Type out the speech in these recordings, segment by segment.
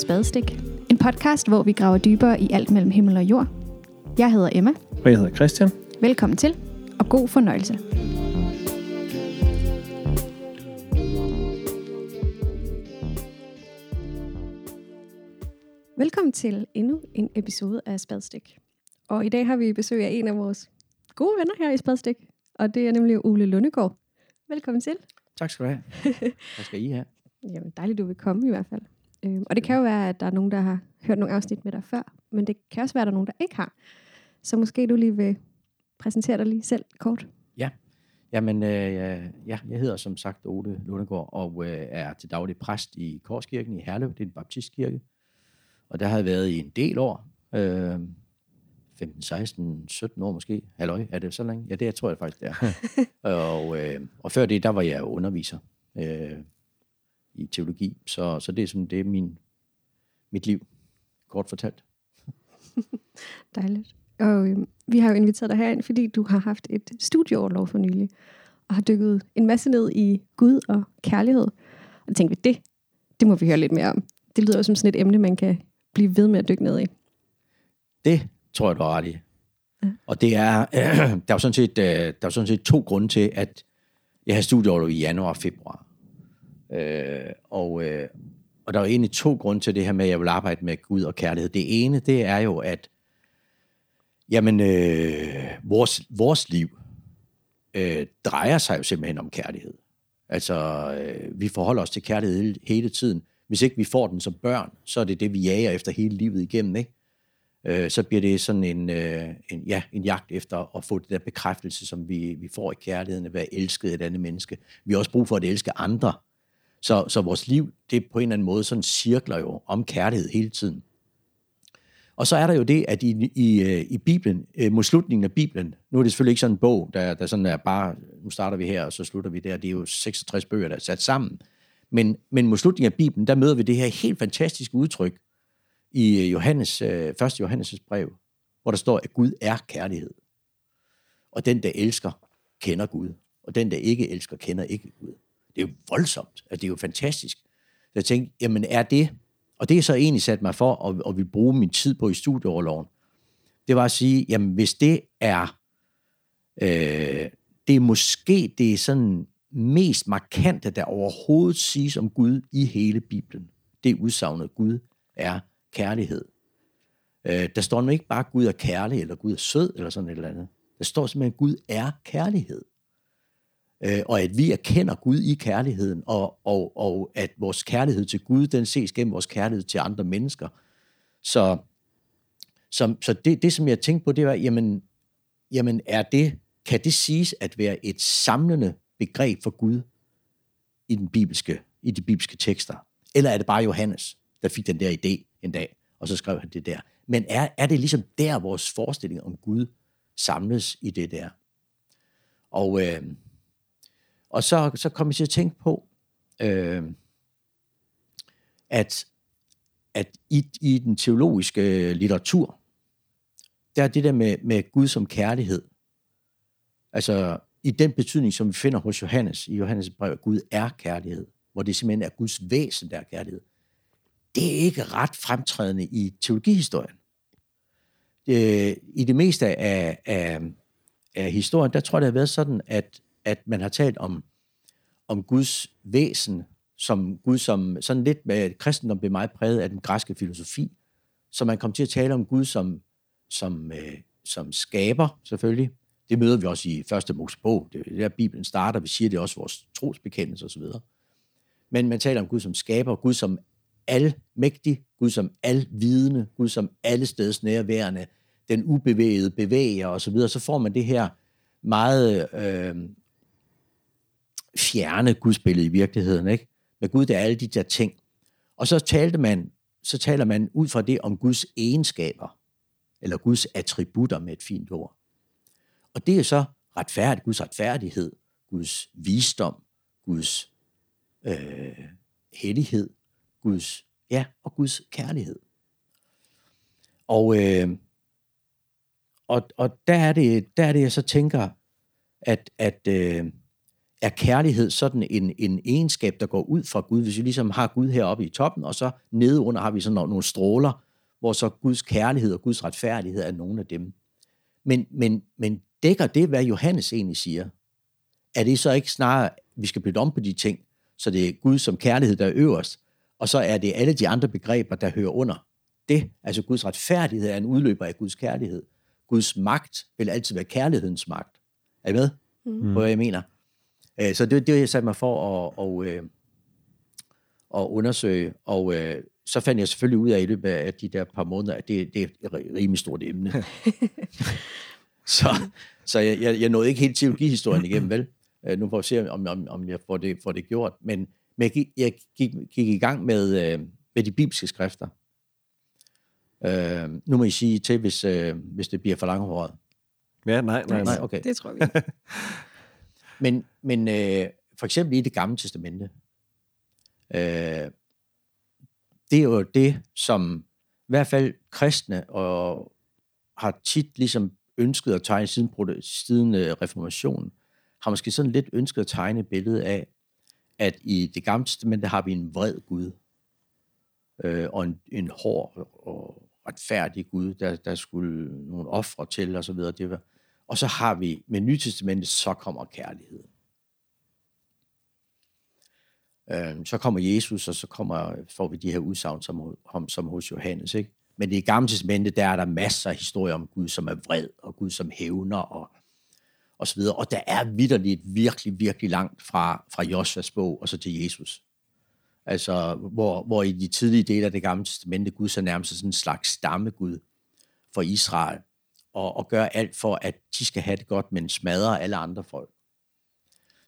til Spadestik. En podcast, hvor vi graver dybere i alt mellem himmel og jord. Jeg hedder Emma. Og jeg hedder Christian. Velkommen til, og god fornøjelse. Velkommen til endnu en episode af Spadestik. Og i dag har vi besøg af en af vores gode venner her i Spadestik. Og det er nemlig Ole Lundegård. Velkommen til. Tak skal du have. Hvad skal I have? Jamen, dejligt, du vil komme i hvert fald. Øhm, og det kan jo være, at der er nogen, der har hørt nogle afsnit med dig før, men det kan også være, at der er nogen, der ikke har. Så måske du lige vil præsentere dig lige selv kort. Ja, Jamen, øh, ja, jeg hedder som sagt Ole Lundegård og øh, er til daglig præst i Korskirken i Herlev. Det er en baptistkirke. Og der har jeg været i en del år. Øh, 15, 16, 17 år måske. Halløj, er det så længe? Ja, det tror jeg faktisk, det er. og, øh, og før det, der var jeg underviser øh, i teologi. Så, så det er sådan, det er min, mit liv, kort fortalt. Dejligt. Og øh, vi har jo inviteret dig herind, fordi du har haft et studieoverlov for nylig, og har dykket en masse ned i Gud og kærlighed. Og tænkte vi, det, det må vi høre lidt mere om. Det lyder jo som sådan et emne, man kan blive ved med at dykke ned i. Det tror jeg, du har ret i. Ja. Og det er, øh, der er sådan set, øh, der er sådan set to grunde til, at jeg har studieoverlov i januar og februar. Øh, og, øh, og der er egentlig to grunde til det her med, at jeg vil arbejde med Gud og kærlighed. Det ene, det er jo, at jamen, øh, vores, vores liv øh, drejer sig jo simpelthen om kærlighed. Altså, øh, vi forholder os til kærlighed hele tiden. Hvis ikke vi får den som børn, så er det det, vi jager efter hele livet igennem, ikke? Øh, så bliver det sådan en, øh, en, ja, en jagt efter at få det der bekræftelse, som vi, vi får i kærligheden, at være elsket af et andet menneske. Vi har også brug for at elske andre. Så, så vores liv, det på en eller anden måde sådan cirkler jo om kærlighed hele tiden. Og så er der jo det, at i, i, øh, i Bibelen, øh, mod slutningen af Bibelen, nu er det selvfølgelig ikke sådan en bog, der, der sådan er bare, nu starter vi her, og så slutter vi der, det er jo 66 bøger, der er sat sammen. Men, men mod slutningen af Bibelen, der møder vi det her helt fantastiske udtryk i øh, Johannes, 1. Johannes' brev, hvor der står, at Gud er kærlighed. Og den, der elsker, kender Gud. Og den, der ikke elsker, kender ikke Gud. Det er jo voldsomt. Altså, det er jo fantastisk. Så jeg tænkte, jamen er det, og det er så egentlig sat mig for, og, og vil bruge min tid på i studieoverloven, det var at sige, jamen hvis det er, øh, det er måske det er sådan mest markante, der overhovedet siges om Gud i hele Bibelen. Det udsagnet, Gud er kærlighed. Øh, der står nu ikke bare, Gud er kærlig, eller Gud er sød, eller sådan et eller andet. Der står simpelthen, Gud er kærlighed øh, og at vi erkender Gud i kærligheden, og, og, og at vores kærlighed til Gud, den ses gennem vores kærlighed til andre mennesker. Så, så, så det, det, som jeg tænkte på, det var, jamen, jamen er det, kan det siges at være et samlende begreb for Gud i, den bibelske, i de bibelske tekster? Eller er det bare Johannes, der fik den der idé en dag, og så skrev han det der? Men er, er det ligesom der, vores forestilling om Gud samles i det der? Og øh, og så, så kom jeg til at tænke på, øh, at, at i, i den teologiske øh, litteratur, der er det der med, med Gud som kærlighed. Altså i den betydning, som vi finder hos Johannes, i Johannes brev, at Gud er kærlighed, hvor det simpelthen er Guds væsen, der er kærlighed. Det er ikke ret fremtrædende i teologihistorien. Det, I det meste af, af, af historien, der tror jeg, det har været sådan, at at man har talt om, om Guds væsen, som Gud som, sådan lidt med kristendom blev meget præget af den græske filosofi, så man kom til at tale om Gud som, som, øh, som skaber, selvfølgelig. Det møder vi også i første Mosebog. Det er der, Bibelen starter. Vi siger det også vores trosbekendelse osv. Men man taler om Gud som skaber, Gud som almægtig, Gud som alvidende, Gud som alle steds nærværende, den ubevægede bevæger osv., så, så får man det her meget øh, fjerne gudsbillede i virkeligheden, ikke? Men Gud, det er alle de der ting. Og så talte man, så taler man ud fra det om Guds egenskaber, eller Guds attributter med et fint ord. Og det er så retfærdigt, Guds retfærdighed, Guds visdom, Guds øh, hellighed, Guds, ja, og Guds kærlighed. Og, øh, og, og der, er det, der er det, jeg så tænker, at, at øh, er kærlighed sådan en, en egenskab, der går ud fra Gud. Hvis vi ligesom har Gud heroppe i toppen, og så nede under har vi sådan nogle stråler, hvor så Guds kærlighed og Guds retfærdighed er nogle af dem. Men, men, men dækker det, hvad Johannes egentlig siger? Er det så ikke snarere, vi skal bytte om på de ting, så det er Gud som kærlighed, der er øverst, og så er det alle de andre begreber, der hører under det. Altså Guds retfærdighed er en udløber af Guds kærlighed. Guds magt vil altid være kærlighedens magt. Er I med? Mm. Hvad jeg mener? Øh, så det, det jeg satte mig for at, og, øh, at undersøge, og øh, så fandt jeg selvfølgelig ud af i løbet af de der par måneder, at det, det er et rimelig stort emne. så så jeg, jeg, jeg nåede ikke helt teologihistorien igennem, vel? Nu får vi se, om, om, om jeg får det, får det gjort. Men, men jeg, gik, jeg gik, gik i gang med, med de bibelske skrifter. Uh, nu må I sige til, hvis, uh, hvis det bliver for langhåret. Ja, nej, nej. nej okay. Det tror vi. men men øh, for eksempel i det gamle testamente, øh, det er jo det, som i hvert fald kristne og har tit ligesom ønsket at tegne siden, siden øh, reformationen, har måske sådan lidt ønsket at tegne et billede af, at i det gamle testamente har vi en vred Gud, øh, og en, en hård og retfærdig Gud, der, der skulle nogle ofre til, og så videre. Det var. Og så har vi med Nytestamentet, så kommer kærligheden. Øh, så kommer Jesus, og så kommer, får vi de her udsagn som, som hos Johannes. Ikke? Men i det gamle testamente, der er der masser af historier om Gud, som er vred, og Gud, som hævner, og, og så videre. Og der er vidderligt virkelig, virkelig langt fra, fra Josvas bog, og så til Jesus. Altså, hvor, hvor i de tidlige dele af det gamle testamente, Gud så nærmest sådan en slags stammegud for Israel, og, og gør alt for, at de skal have det godt, men smadrer alle andre folk.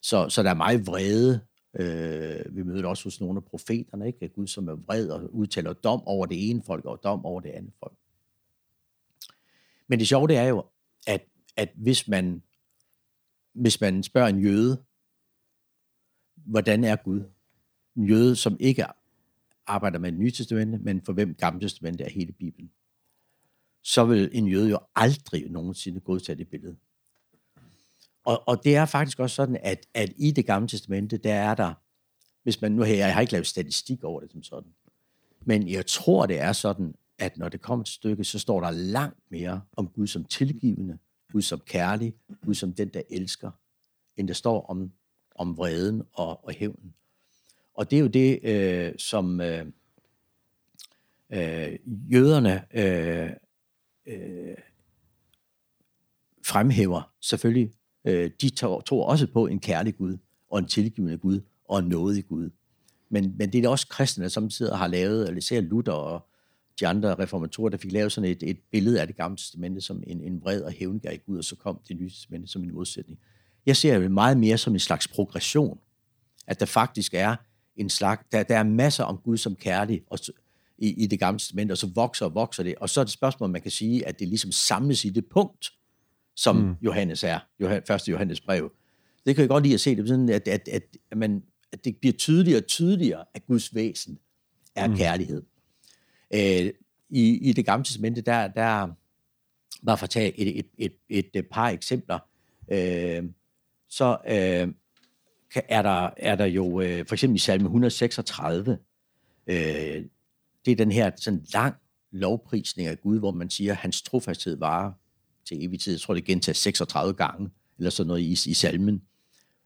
Så, så der er meget vrede. Øh, vi møder også hos nogle af profeterne, ikke? At Gud som er vred og udtaler dom over det ene folk og dom over det andet folk. Men det sjove det er jo, at, at hvis man hvis man spørger en jøde, hvordan er Gud? en jøde, som ikke arbejder med det nye testamente, men for hvem gamle testamente er hele Bibelen, så vil en jøde jo aldrig nogensinde godtage det billede. Og, og det er faktisk også sådan, at, at i det gamle testamente, der er der, hvis man nu her, jeg har ikke lavet statistik over det som sådan, men jeg tror, det er sådan, at når det kommer til stykket, så står der langt mere om Gud som tilgivende, Gud som kærlig, Gud som den, der elsker, end der står om, om vreden og, og hævnen. Og det er jo det, øh, som øh, øh, jøderne øh, øh, fremhæver selvfølgelig. Øh, de tror også på en kærlig Gud, og en tilgivende Gud, og en nådig Gud. Men, men det er også kristne, som sidder har lavet, eller især Luther og de andre reformatorer, der fik lavet sådan et, et billede af det gamle testamente som en, en vred og hævngærig Gud, og så kom det nye testamente som en modsætning. Jeg ser det meget mere som en slags progression, at der faktisk er en slags, der, der er masser om Gud som kærlig og, i, i det gamle testament, og så vokser og vokser det. Og så er det spørgsmål, man kan sige, at det ligesom samles i det punkt, som mm. Johannes er, Johannes, første Johannes brev. Det kan jeg godt lide at se, det sådan, at, at, at, at, man, at det bliver tydeligere og tydeligere, at Guds væsen er mm. kærlighed. Øh, i, I det gamle testamente, der, der bare for at tage et, et, et, et, et par eksempler, øh, så øh, er der, er der jo, øh, for eksempel i salme 136, øh, det er den her sådan lang lovprisning af Gud, hvor man siger, at hans trofasthed varer til evig tid. Jeg tror, det gentager 36 gange, eller sådan noget i, i salmen.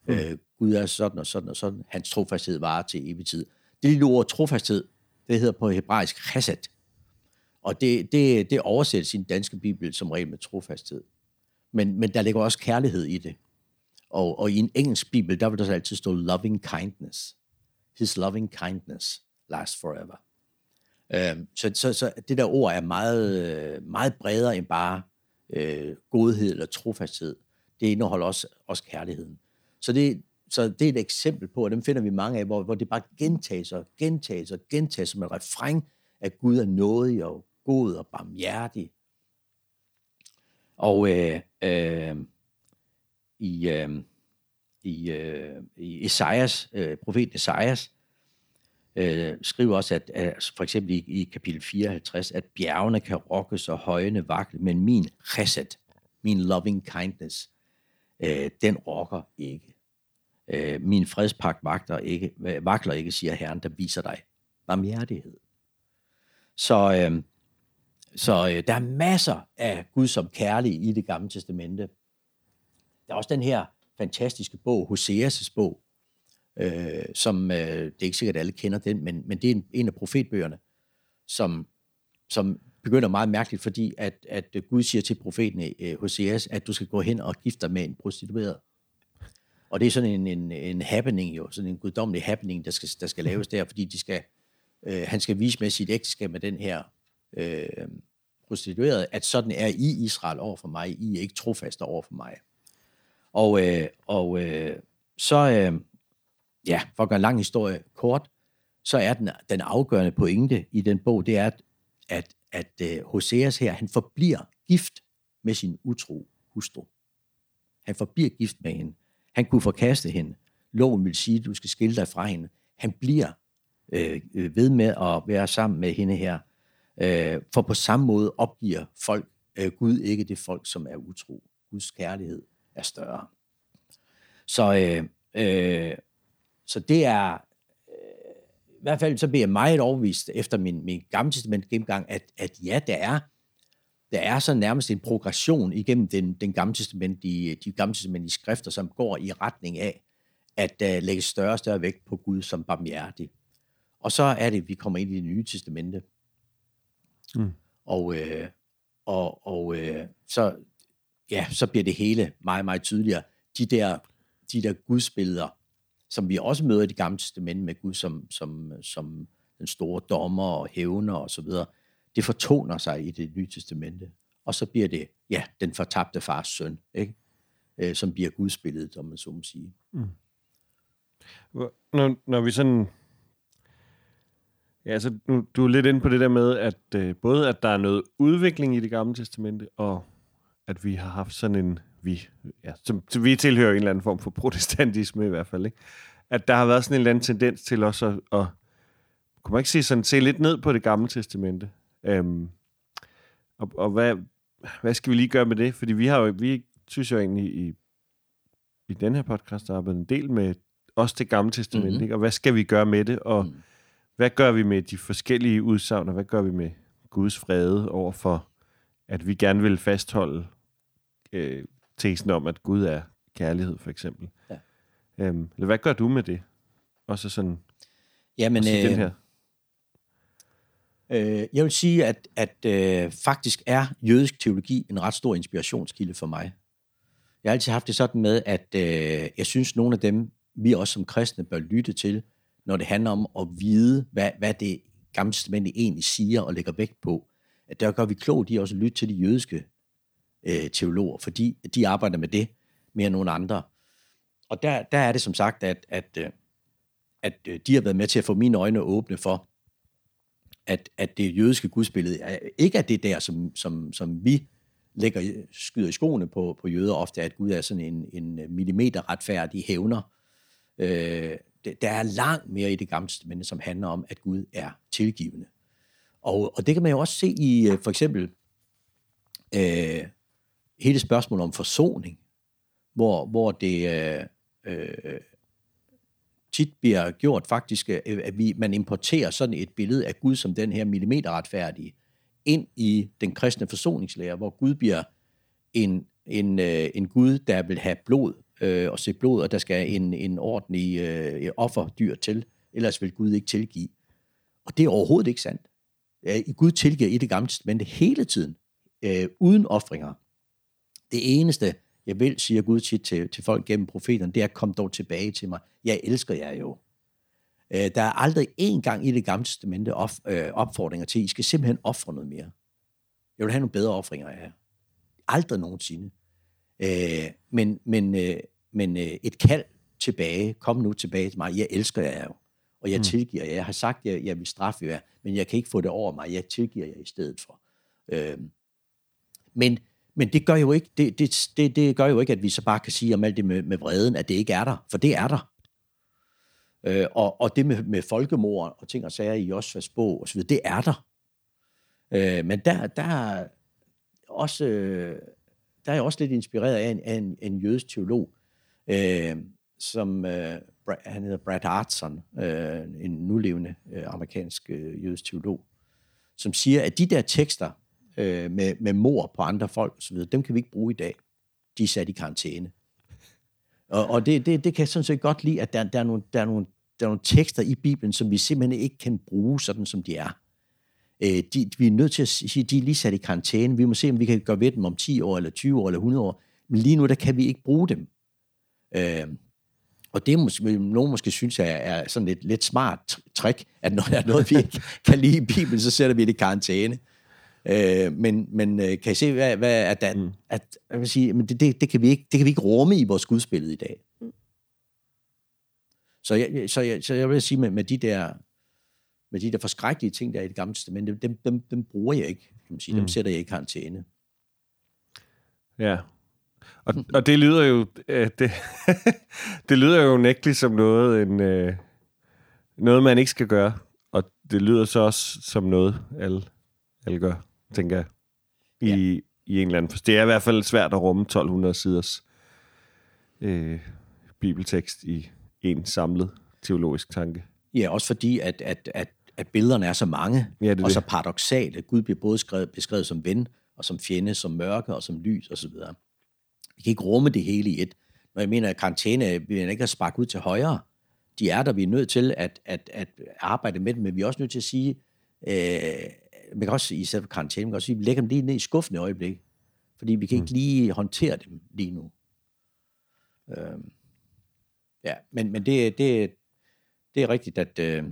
Mm. Øh, Gud er sådan og sådan og sådan. Hans trofasthed varer til evig tid. Det lille ord trofasthed, det hedder på hebraisk chesed. Og det, det, det oversættes i den danske bibel som regel med trofasthed. Men, men der ligger også kærlighed i det. Og, og i en engelsk bibel, der vil der altid stå loving kindness. His loving kindness lasts forever. Øh, så, så, så det der ord er meget, meget bredere end bare øh, godhed eller trofasthed. Det indeholder også, også kærligheden. Så det, så det er et eksempel på, og dem finder vi mange af, hvor, hvor det bare gentages og gentages og gentages som et refræng, at Gud er nådig og god og barmhjertig. Og øh, øh, i, øh, i, øh, i Esajas, øh, profeten Esajas, øh, skriver også, at, at for eksempel i, i kapitel 54, at bjergene kan rokkes og højene vakle, men min chesed, min loving kindness, øh, den rokker ikke. øh, min fredspagt vakler ikke, øh, vakler ikke, siger Herren, der viser dig barmhjertighed. Så, øh, så øh, der er masser af Gud som kærlig i det gamle testamente. Der er også den her fantastiske bog, Hoseas' bog, øh, som, øh, det er ikke sikkert, at alle kender den, men, men det er en, en af profetbøgerne, som, som begynder meget mærkeligt, fordi at, at Gud siger til profeten øh, Hoseas, at du skal gå hen og gifte dig med en prostitueret. Og det er sådan en, en, en happening jo, sådan en guddommelig happening, der skal, der skal laves der, fordi de skal, øh, han skal vise med sit ægteskab med den her øh, prostituerede, at sådan er I Israel over for mig, I er ikke trofaste over for mig. Og, øh, og øh, så, øh, ja, for at gøre en lang historie kort, så er den, den afgørende pointe i den bog, det er, at, at, at Hoseas her, han forbliver gift med sin utro hustru. Han forbliver gift med hende. Han kunne forkaste hende. Loven vil sige, at du skal skille dig fra hende. Han bliver øh, øh ved med at være sammen med hende her. Øh, for på samme måde opgiver folk øh, Gud ikke det folk, som er utro. Guds kærlighed er større. Så, øh, øh, så det er, øh, i hvert fald så bliver jeg meget overvist efter min, min gamle testament gennemgang, at, at ja, der er, der er så nærmest en progression igennem den, den gamle testament, de, de gamle testamentlige skrifter, som går i retning af, at der uh, lægges større og større vægt på Gud som barmhjertig. Og så er det, at vi kommer ind i det nye testamente. Mm. Og, øh, og, og øh, så, ja, så bliver det hele meget, meget tydeligere. De der, de der gudsbilleder, som vi også møder i det gamle testamente med Gud som, som, som den store dommer og hævner og så videre, det fortoner sig i det nye testamente. Og så bliver det, ja, den fortabte fars søn, ikke? Øh, som bliver Guds billede, om man så må sige. Mm. Når, når vi sådan... Ja, altså, nu, du er lidt inde på det der med, at øh, både at der er noget udvikling i det gamle testamente, og at vi har haft sådan en, vi, ja, som, som vi tilhører en eller anden form for protestantisme i hvert fald, ikke? at der har været sådan en eller anden tendens til også at, at kunne man ikke sige sådan, se lidt ned på det gamle testamente. Øhm, og, og hvad, hvad skal vi lige gøre med det? Fordi vi har jo, vi synes jo egentlig i, i den her podcast, der arbejdet en del med også det gamle testament, mm-hmm. ikke? og hvad skal vi gøre med det, og mm. hvad gør vi med de forskellige udsagn, og hvad gør vi med Guds fred over for, at vi gerne vil fastholde øh, tesen om, at Gud er kærlighed, for eksempel. Ja. Øhm, eller hvad gør du med det? Også sådan, Jamen, øh, den her. Øh, jeg vil sige, at, at øh, faktisk er jødisk teologi en ret stor inspirationskilde for mig. Jeg har altid haft det sådan med, at øh, jeg synes, nogle af dem, vi også som kristne bør lytte til, når det handler om at vide, hvad, hvad det gamle testament egentlig siger og lægger vægt på. At der gør vi klogt i også at lytte til de jødiske øh, teologer, fordi de arbejder med det mere end nogen andre. Og der, der er det som sagt, at, at, øh, at øh, de har været med til at få mine øjne åbne for, at, at det jødiske gudsbillede ikke er det der, som, som, som vi lægger, skyder i skoene på, på jøder ofte, at Gud er sådan en, en millimeter retfærdig hævner. Øh, der er langt mere i det gamle testamente, som handler om, at Gud er tilgivende. Og, og det kan man jo også se i øh, for eksempel øh, hele spørgsmålet om forsoning, hvor, hvor det øh, øh, tit bliver gjort faktisk, øh, at vi, man importerer sådan et billede af Gud som den her millimeterretfærdige ind i den kristne forsoningslære, hvor Gud bliver en, en, øh, en Gud, der vil have blod øh, og se blod, og der skal en, en ordentlig øh, offerdyr til, ellers vil Gud ikke tilgive. Og det er overhovedet ikke sandt. Gud tilgiver i det gamle testamente hele tiden, øh, uden offringer. Det eneste, jeg vil, siger Gud tit til, til folk gennem profeterne, det er, kom dog tilbage til mig. Jeg elsker jer jo. Øh, der er aldrig én gang i det gamle testamente op, øh, opfordringer til, I skal simpelthen ofre noget mere. Jeg vil have nogle bedre offringer af jer. Aldrig nogensinde. Øh, men men, øh, men øh, et kald tilbage, kom nu tilbage til mig, jeg elsker jer jo. Og jeg mm. tilgiver jer. Jeg har sagt, at jeg, jeg vil straffe jer, men jeg kan ikke få det over mig. Jeg tilgiver jer i stedet for. Øh, men men det gør jo ikke, det, det, det, det gør jo ikke, at vi så bare kan sige om alt det med, med vreden, at det ikke er der, for det er der. Øh, og, og det med, med folkemord og ting og sager i Josfas bog osv., det er der. Øh, men der, der er også, øh, der er jeg også lidt inspireret af en, af en, en jødisk teolog, øh, som øh, han hedder Brad Artson, øh, en nulevende øh, amerikansk øh, jødisk teolog, som siger, at de der tekster øh, med, med mor på andre folk osv., dem kan vi ikke bruge i dag. De er sat i karantæne. Og, og det, det, det kan jeg sådan set godt lide, at der, der, er nogle, der, er nogle, der er nogle tekster i Bibelen, som vi simpelthen ikke kan bruge sådan, som de er. Øh, de, vi er nødt til at sige, at de er lige sat i karantæne. Vi må se, om vi kan gøre ved dem om 10 år, eller 20 år, eller 100 år. Men lige nu, der kan vi ikke bruge dem. Øh, og det måske, nogen måske synes er, er sådan et lidt smart trick, at når der er noget, vi ikke kan lide i Bibelen, så sætter vi det i karantæne. Øh, men, men øh, kan I se, hvad, hvad at, at, mm. at, jeg vil sige, men det, det, det, kan vi ikke, det kan vi ikke rumme i vores gudsbillede i dag. Mm. Så, jeg, så, jeg, så jeg vil sige, med, med de der med de der forskrækkelige ting, der er i det gamle testament, dem, dem, dem bruger jeg ikke. Kan man sige. Mm. Dem sætter jeg i karantæne. Ja, og, og det lyder jo øh, det, det lyder jo nægteligt som noget, en, øh, noget, man ikke skal gøre. Og det lyder så også som noget, alle, alle gør, tænker jeg, i, ja. i en eller anden Det er i hvert fald svært at rumme 1200 siders øh, bibeltekst i en samlet teologisk tanke. Ja, også fordi, at, at, at, at billederne er så mange, ja, det og det. så paradoxale. Gud bliver både skrevet, beskrevet som ven, og som fjende, som mørke og som lys osv. Vi kan ikke rumme det hele i et. Når jeg mener, at karantæne vil ikke have sparket ud til højre. De er der, vi er nødt til at, at, at arbejde med dem, men vi er også nødt til at sige, øh, man kan også i stedet for karantæne, man kan også sige, vi lægger dem lige ned i skuffen i øjeblik. Fordi vi kan ikke mm. lige håndtere dem lige nu. Øh, ja, men, men det, det, det er rigtigt, at... Øh,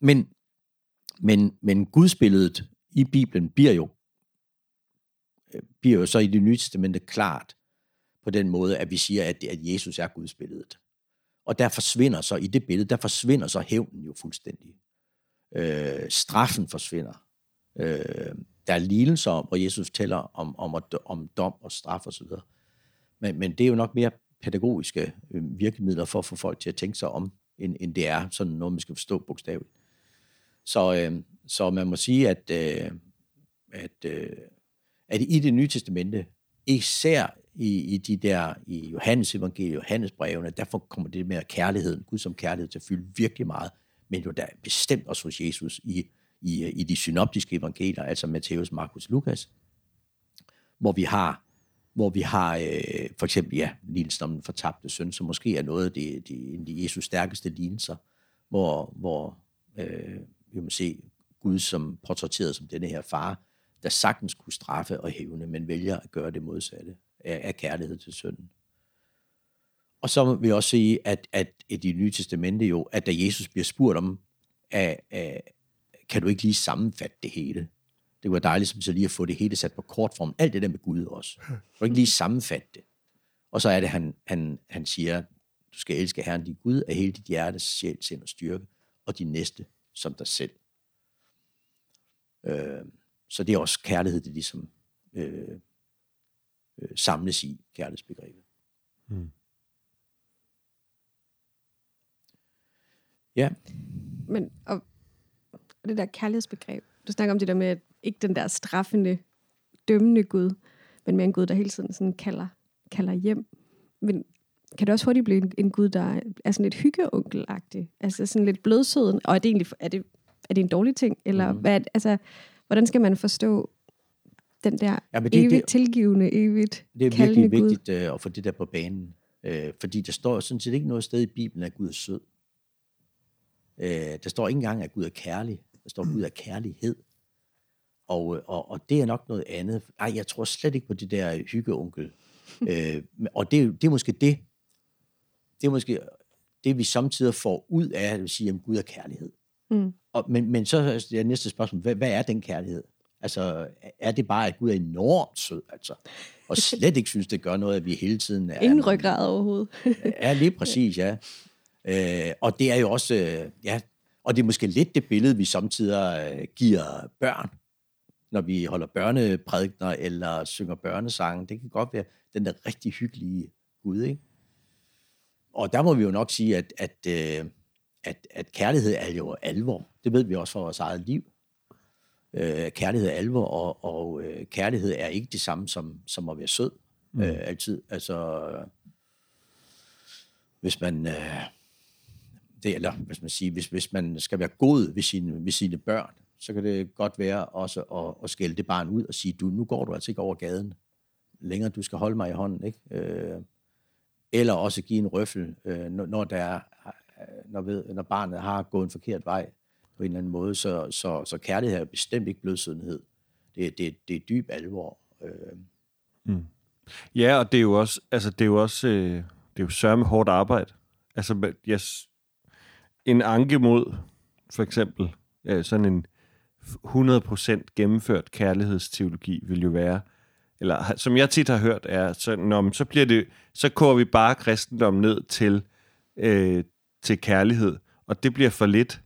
men, men, men gudsbilledet i Bibelen bliver jo, øh, bliver jo så i det nye testamente klart, på den måde, at vi siger, at, at Jesus er Guds billedet. Og der forsvinder så, i det billede, der forsvinder så hævnen jo fuldstændig. Øh, straffen forsvinder. Øh, der er lidelser, hvor Jesus taler om, om, om dom og straf osv. Men, men det er jo nok mere pædagogiske øh, virkemidler for at få folk til at tænke sig om, end, end det er sådan noget, man skal forstå bogstaveligt. Så, øh, så man må sige, at, øh, at, øh, at i det nye testamente, især i, i de der, i Johannes evangeliet, Johannes brevene, derfor kommer det med kærligheden, Gud som kærlighed til at fylde virkelig meget, men jo der bestemt også hos Jesus i, i, øh, i de synoptiske evangelier, altså Matthæus, Markus, Lukas, hvor vi har hvor vi har øh, for eksempel, ja, lignelsen om den fortabte søn, som måske er noget af det, de, de Jesus stærkeste lignelser, hvor, hvor øh, vi må se Gud som portrætteret som denne her far, der sagtens kunne straffe og hævne, men vælger at gøre det modsatte af, af kærlighed til sønnen. Og så vil vi også sige, at, at i det nye testamente jo, at da Jesus bliver spurgt om, af, at, kan du ikke lige sammenfatte det hele? Det var dejligt som så lige at få det hele sat på kortform. Alt det der med Gud også. Kan du ikke lige sammenfatte det? Og så er det, han, han, han siger, du skal elske Herren din Gud af hele dit hjertes sjæl, sind og styrke, og din næste som dig selv. Øh, så det er også kærlighed, det ligesom øh, øh, samles i kærlighedsbegrebet. Mm. Ja. Men og, og det der kærlighedsbegreb, du snakker om det der med, at ikke den der straffende, dømmende Gud, men med en Gud, der hele tiden sådan kalder, kalder hjem. Men kan det også hurtigt blive en, en Gud, der er sådan lidt hyggeonkelagtig? Altså sådan lidt blødsøden? Og er det egentlig er det, er det en dårlig ting? Eller mm. hvad, altså, hvordan skal man forstå den der ja, det, evigt det, tilgivende, evigt Det er virkelig Gud. vigtigt uh, at få det der på banen. Uh, fordi der står sådan set ikke noget sted i Bibelen, at Gud er sød. Uh, der står ikke engang, at Gud er kærlig. Der står, Gud er kærlighed. Og, og, og det er nok noget andet. Ej, jeg tror slet ikke på det der hyggeonkel. uh, og det, det er måske det, det er måske det, vi samtidig får ud af, at sige, at Gud er kærlighed. Mm. Og, men, men så er det næste spørgsmål, hvad, hvad er den kærlighed? Altså, er det bare, at Gud er enormt sød, altså? Og slet ikke synes, det gør noget, at vi hele tiden er... Ingen ryggrad overhovedet. ja, lige præcis, ja. Øh, og det er jo også, øh, ja, og det er måske lidt det billede, vi samtidig øh, giver børn, når vi holder børneprædikner eller synger børnesange. Det kan godt være den der rigtig hyggelige Gud, ikke? Og der må vi jo nok sige, at, at, øh, at, at kærlighed er jo alvor. Det ved vi også fra vores eget liv øh, kærlighed er alvor, og, og kærlighed er ikke det samme som, som at være sød mm. altid. Altså, hvis man, øh, det, eller hvis man siger, hvis, hvis man skal være god ved sine, ved sine børn, så kan det godt være også at, at skælde det barn ud og sige, du, nu går du altså ikke over gaden længere, du skal holde mig i hånden, ikke? Øh, eller også give en røffel, øh, når, når, der er, når, ved, når barnet har gået en forkert vej på en eller anden måde, så, så, så kærlighed er bestemt ikke blødsødenhed. Det, det, det er dyb alvor. Øh. Mm. Ja, og det er jo også, altså det er jo også, øh, det er jo sørme hårdt arbejde. Altså, yes, en anke mod, for eksempel, øh, sådan en 100% gennemført kærlighedsteologi vil jo være, eller som jeg tit har hørt, er, så, når, så, bliver det, så koger vi bare kristendommen ned til, øh, til kærlighed, og det bliver for lidt.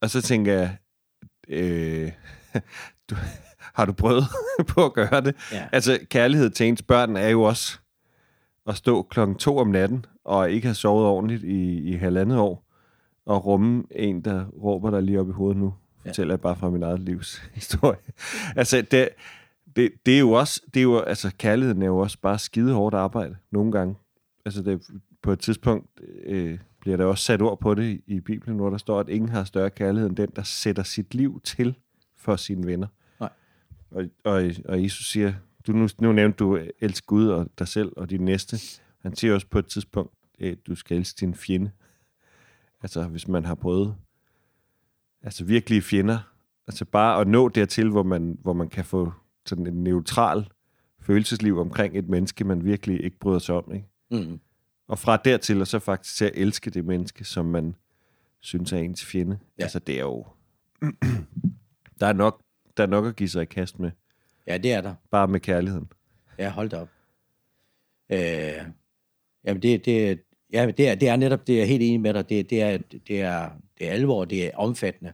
Og så tænker jeg, øh, du, har du prøvet på at gøre det? Ja. Altså, kærlighed til ens børn er jo også at stå klokken to om natten, og ikke have sovet ordentligt i, i halvandet år, og rumme en, der råber dig lige op i hovedet nu. Fortæller ja. jeg bare fra min eget livs historie. altså, det, det, det er jo også, det er jo, altså, kærligheden er jo også bare skide hårdt arbejde, nogle gange. Altså, det, på et tidspunkt øh, bliver der også sat ord på det i, i Bibelen, hvor der står, at ingen har større kærlighed end den, der sætter sit liv til for sine venner. Nej. Og, og, og Jesus siger, du, nu, nu nævnte du, elsk Gud og dig selv og din næste. Han siger også på et tidspunkt, at du skal elske din fjende. Altså, hvis man har prøvet altså virkelige fjender, altså bare at nå dertil, hvor man, hvor man kan få sådan en neutral følelsesliv omkring et menneske, man virkelig ikke bryder sig om. Ikke? Mm. Og fra dertil, og så faktisk til at elske det menneske, som man synes er ens fjende. Ja. Altså det er jo... der, er nok, der er nok at give sig i kast med. Ja, det er der. Bare med kærligheden. Ja, hold da op. Øh, jamen det, det, ja, det, er, det er netop, det jeg er helt enig med dig, det, det, er, det, er, det er alvor, det er omfattende.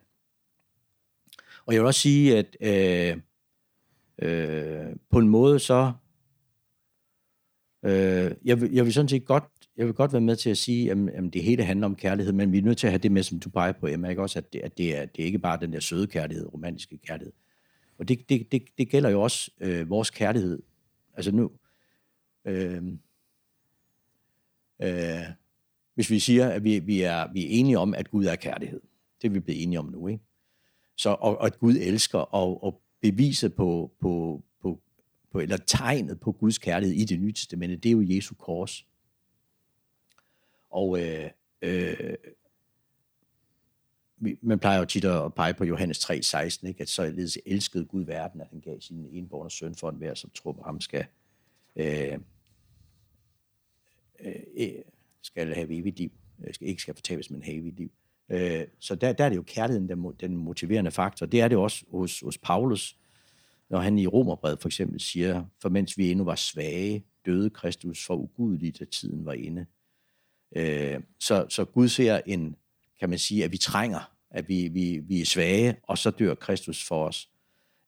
Og jeg vil også sige, at øh, øh, på en måde så, øh, jeg, vil, jeg vil sådan set godt, jeg vil godt være med til at sige, at, at det hele handler om kærlighed, men vi er nødt til at have det med, som du peger på, Emma, ikke også, at det, at det, er, det er ikke bare den der søde kærlighed, romantiske kærlighed. Og det, det, det, det gælder jo også øh, vores kærlighed. Altså nu, øh, øh, hvis vi siger, at vi, vi, er, vi er enige om, at Gud er kærlighed. Det er vi blevet enige om nu, ikke? Så, og, og at Gud elsker, og, og beviset på, på, på, på, eller tegnet på Guds kærlighed i det nye testamente, det er jo Jesu kors. Og øh, øh, man plejer jo tit at pege på Johannes 3,16, ikke? at således elskede Gud verden, at han gav sin enborne søn for enhver, som tror på ham, skal, øh, Øh, skal have evigt liv. Øh, skal, ikke skal fortabes, men have evigt liv. Øh, så der, der er det jo kærligheden, den, den motiverende faktor. Det er det også hos, hos Paulus, når han i Romerbrevet for eksempel siger, for mens vi endnu var svage, døde Kristus for ugudeligt, da tiden var inde. Så, så Gud ser en, kan man sige, at vi trænger, at vi, vi, vi er svage, og så dør Kristus for os.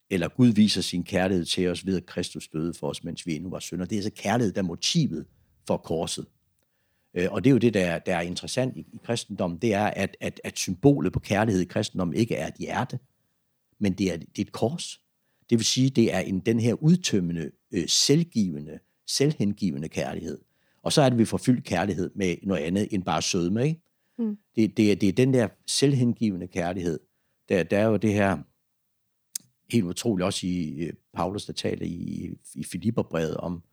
Eller Gud viser sin kærlighed til os ved, at Kristus døde for os, mens vi endnu var synder. Det er så kærlighed, der er motivet for korset. Øh, og det er jo det, der, der er interessant i, i kristendommen, det er, at, at, at symbolet på kærlighed i kristendommen ikke er et hjerte, men det er, det er et kors. Det vil sige, det er en, den her udtømmende, øh, selvgivende, selvhengivende kærlighed. Og så er det, vi får fyldt kærlighed med noget andet end bare sødme. Ikke? Mm. Det, det, er, det er den der selvhengivende kærlighed. Der, der er jo det her, helt utroligt også i øh, Paulus, der taler i, i Filipperbrevet om,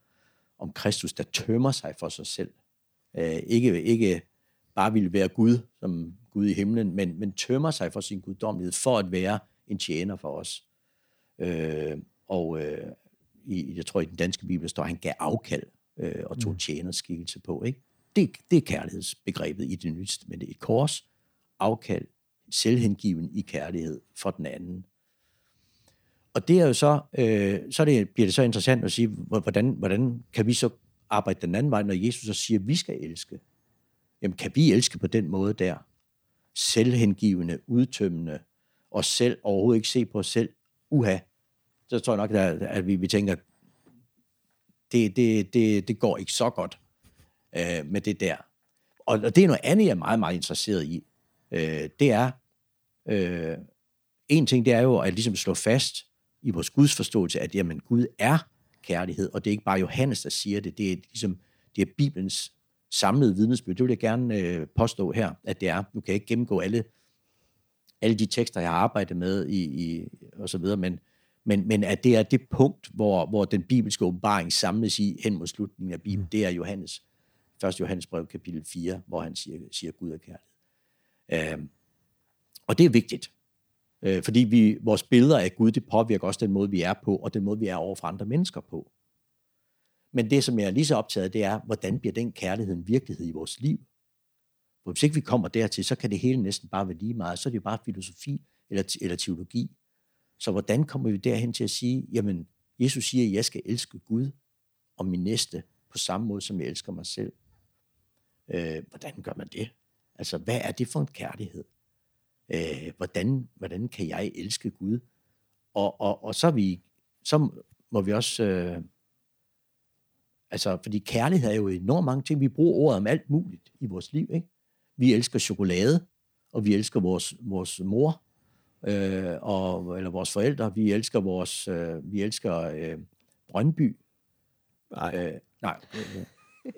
om Kristus, der tømmer sig for sig selv øh, ikke, ikke bare ville være Gud, som Gud i himlen, men, men tømmer sig for sin guddommelighed, for at være en tjener for os. Øh, og øh, i, jeg tror, i den danske bibel står, at han gav afkald øh, og tog mm. tjenerskikkelse på. Ikke? Det, det er kærlighedsbegrebet i det nye men det er et kors, afkald, selvhengiven i kærlighed for den anden. Og det er jo så, øh, så det, bliver det så interessant at sige, hvordan, hvordan kan vi så arbejde den anden vej, når Jesus så siger, at vi skal elske. Jamen, kan vi elske på den måde der? Selvhengivende, udtømmende, og selv overhovedet ikke se på os selv, uha. Så tror jeg nok, at vi, vi tænker, det, det, det, det går ikke så godt øh, med det der. Og, og det er noget andet, jeg er meget, meget interesseret i. Øh, det er, øh, en ting, det er jo at ligesom slå fast i vores Guds forståelse, at jamen, Gud er kærlighed, og det er ikke bare Johannes, der siger det, det er ligesom, det er Bibelens samlede vidnesbyrd. Det vil jeg gerne øh, påstå her, at det er. Nu kan jeg ikke gennemgå alle, alle de tekster, jeg har arbejdet med i, i og så videre, men, men, men at det er det punkt, hvor, hvor den bibelske åbenbaring samles i hen mod slutningen af Bibelen, mm. det er Johannes, 1. Johannes brev, kapitel 4, hvor han siger, siger Gud er kærlighed. Øh, og det er vigtigt, øh, fordi vi, vores billeder af Gud, det påvirker også den måde, vi er på, og den måde, vi er over for andre mennesker på. Men det, som jeg er lige så optaget af, det er, hvordan bliver den kærlighed en virkelighed i vores liv? For hvis ikke vi kommer dertil, så kan det hele næsten bare være lige meget. Så er det jo bare filosofi eller, eller teologi. Så hvordan kommer vi derhen til at sige, jamen, Jesus siger, at jeg skal elske Gud og min næste på samme måde, som jeg elsker mig selv. Øh, hvordan gør man det? Altså, hvad er det for en kærlighed? Øh, hvordan, hvordan kan jeg elske Gud? Og, og, og så, vi, så må vi også... Øh, altså, fordi kærlighed er jo enormt mange ting. Vi bruger ordet om alt muligt i vores liv. Ikke? Vi elsker chokolade, og vi elsker vores, vores mor, øh, og, eller vores forældre. Vi elsker vores, øh, vi elsker øh, Brøndby. Nej. Øh, nej.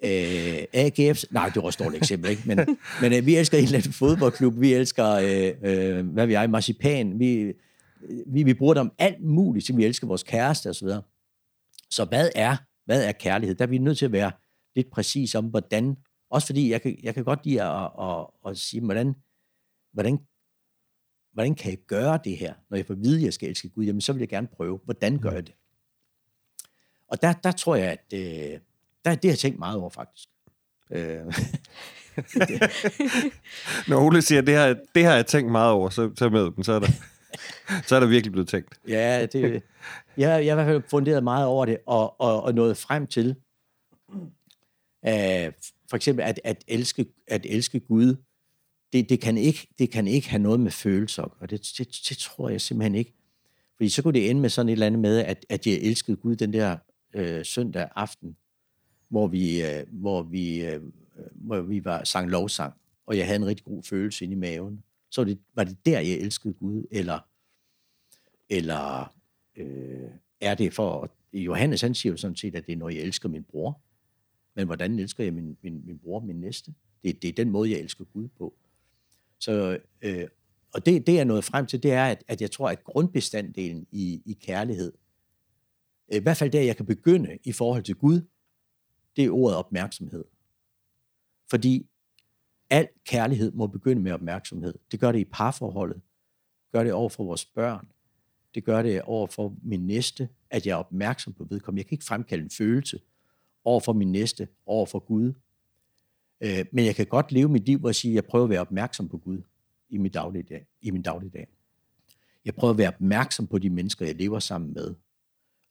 Øh, AGF's, nej, det var et stort eksempel, ikke? men, men øh, vi elsker en eller anden fodboldklub, vi elsker, øh, øh, hvad vi er, marcipan, vi, vi, vi bruger det om alt muligt, så vi elsker vores kæreste og så videre. Så hvad er, hvad er kærlighed? Der er vi nødt til at være lidt præcis om, hvordan, også fordi jeg kan, jeg kan godt lide at, at, at, at sige, hvordan, hvordan, hvordan kan jeg gøre det her, når jeg får at vide, at jeg skal elske Gud? Jamen, så vil jeg gerne prøve. Hvordan gør jeg det? Og der, der tror jeg, at øh, der, det har jeg tænkt meget over, faktisk. Øh, Når Ole siger, det har, det har jeg tænkt meget over, så, så med dem, så er der, så er der virkelig blevet tænkt. ja, det, jeg, jeg har i hvert fald funderet meget over det, og, og, og nået frem til, uh, for eksempel at, at, elske, at elske Gud, det, det, kan ikke, det kan ikke have noget med følelser, og det, det, det tror jeg simpelthen ikke. Fordi så kunne det ende med sådan et eller andet med, at, at jeg elskede Gud den der øh, søndag aften, hvor vi, øh, hvor vi, øh, hvor vi var sang lovsang, og jeg havde en rigtig god følelse inde i maven. Så var det, var det der, jeg elskede Gud, eller, eller øh, er det for... Johannes han siger jo sådan set, at det er, når jeg elsker min bror. Men hvordan elsker jeg min, min, min bror, min næste? Det, det er den måde, jeg elsker Gud på. Så, øh, og det, det, jeg er nået frem til, det er, at, at jeg tror, at grundbestanddelen i, i kærlighed, øh, i hvert fald der, jeg kan begynde i forhold til Gud, det er ordet opmærksomhed. Fordi al kærlighed må begynde med opmærksomhed. Det gør det i parforholdet. Gør det over for vores børn. Det gør det over for min næste, at jeg er opmærksom på vedkommende. Jeg kan ikke fremkalde en følelse over for min næste, over for Gud. Øh, men jeg kan godt leve mit liv, hvor jeg siger, at jeg prøver at være opmærksom på Gud i min dagligdag. I min dagligdag. Jeg prøver at være opmærksom på de mennesker, jeg lever sammen med.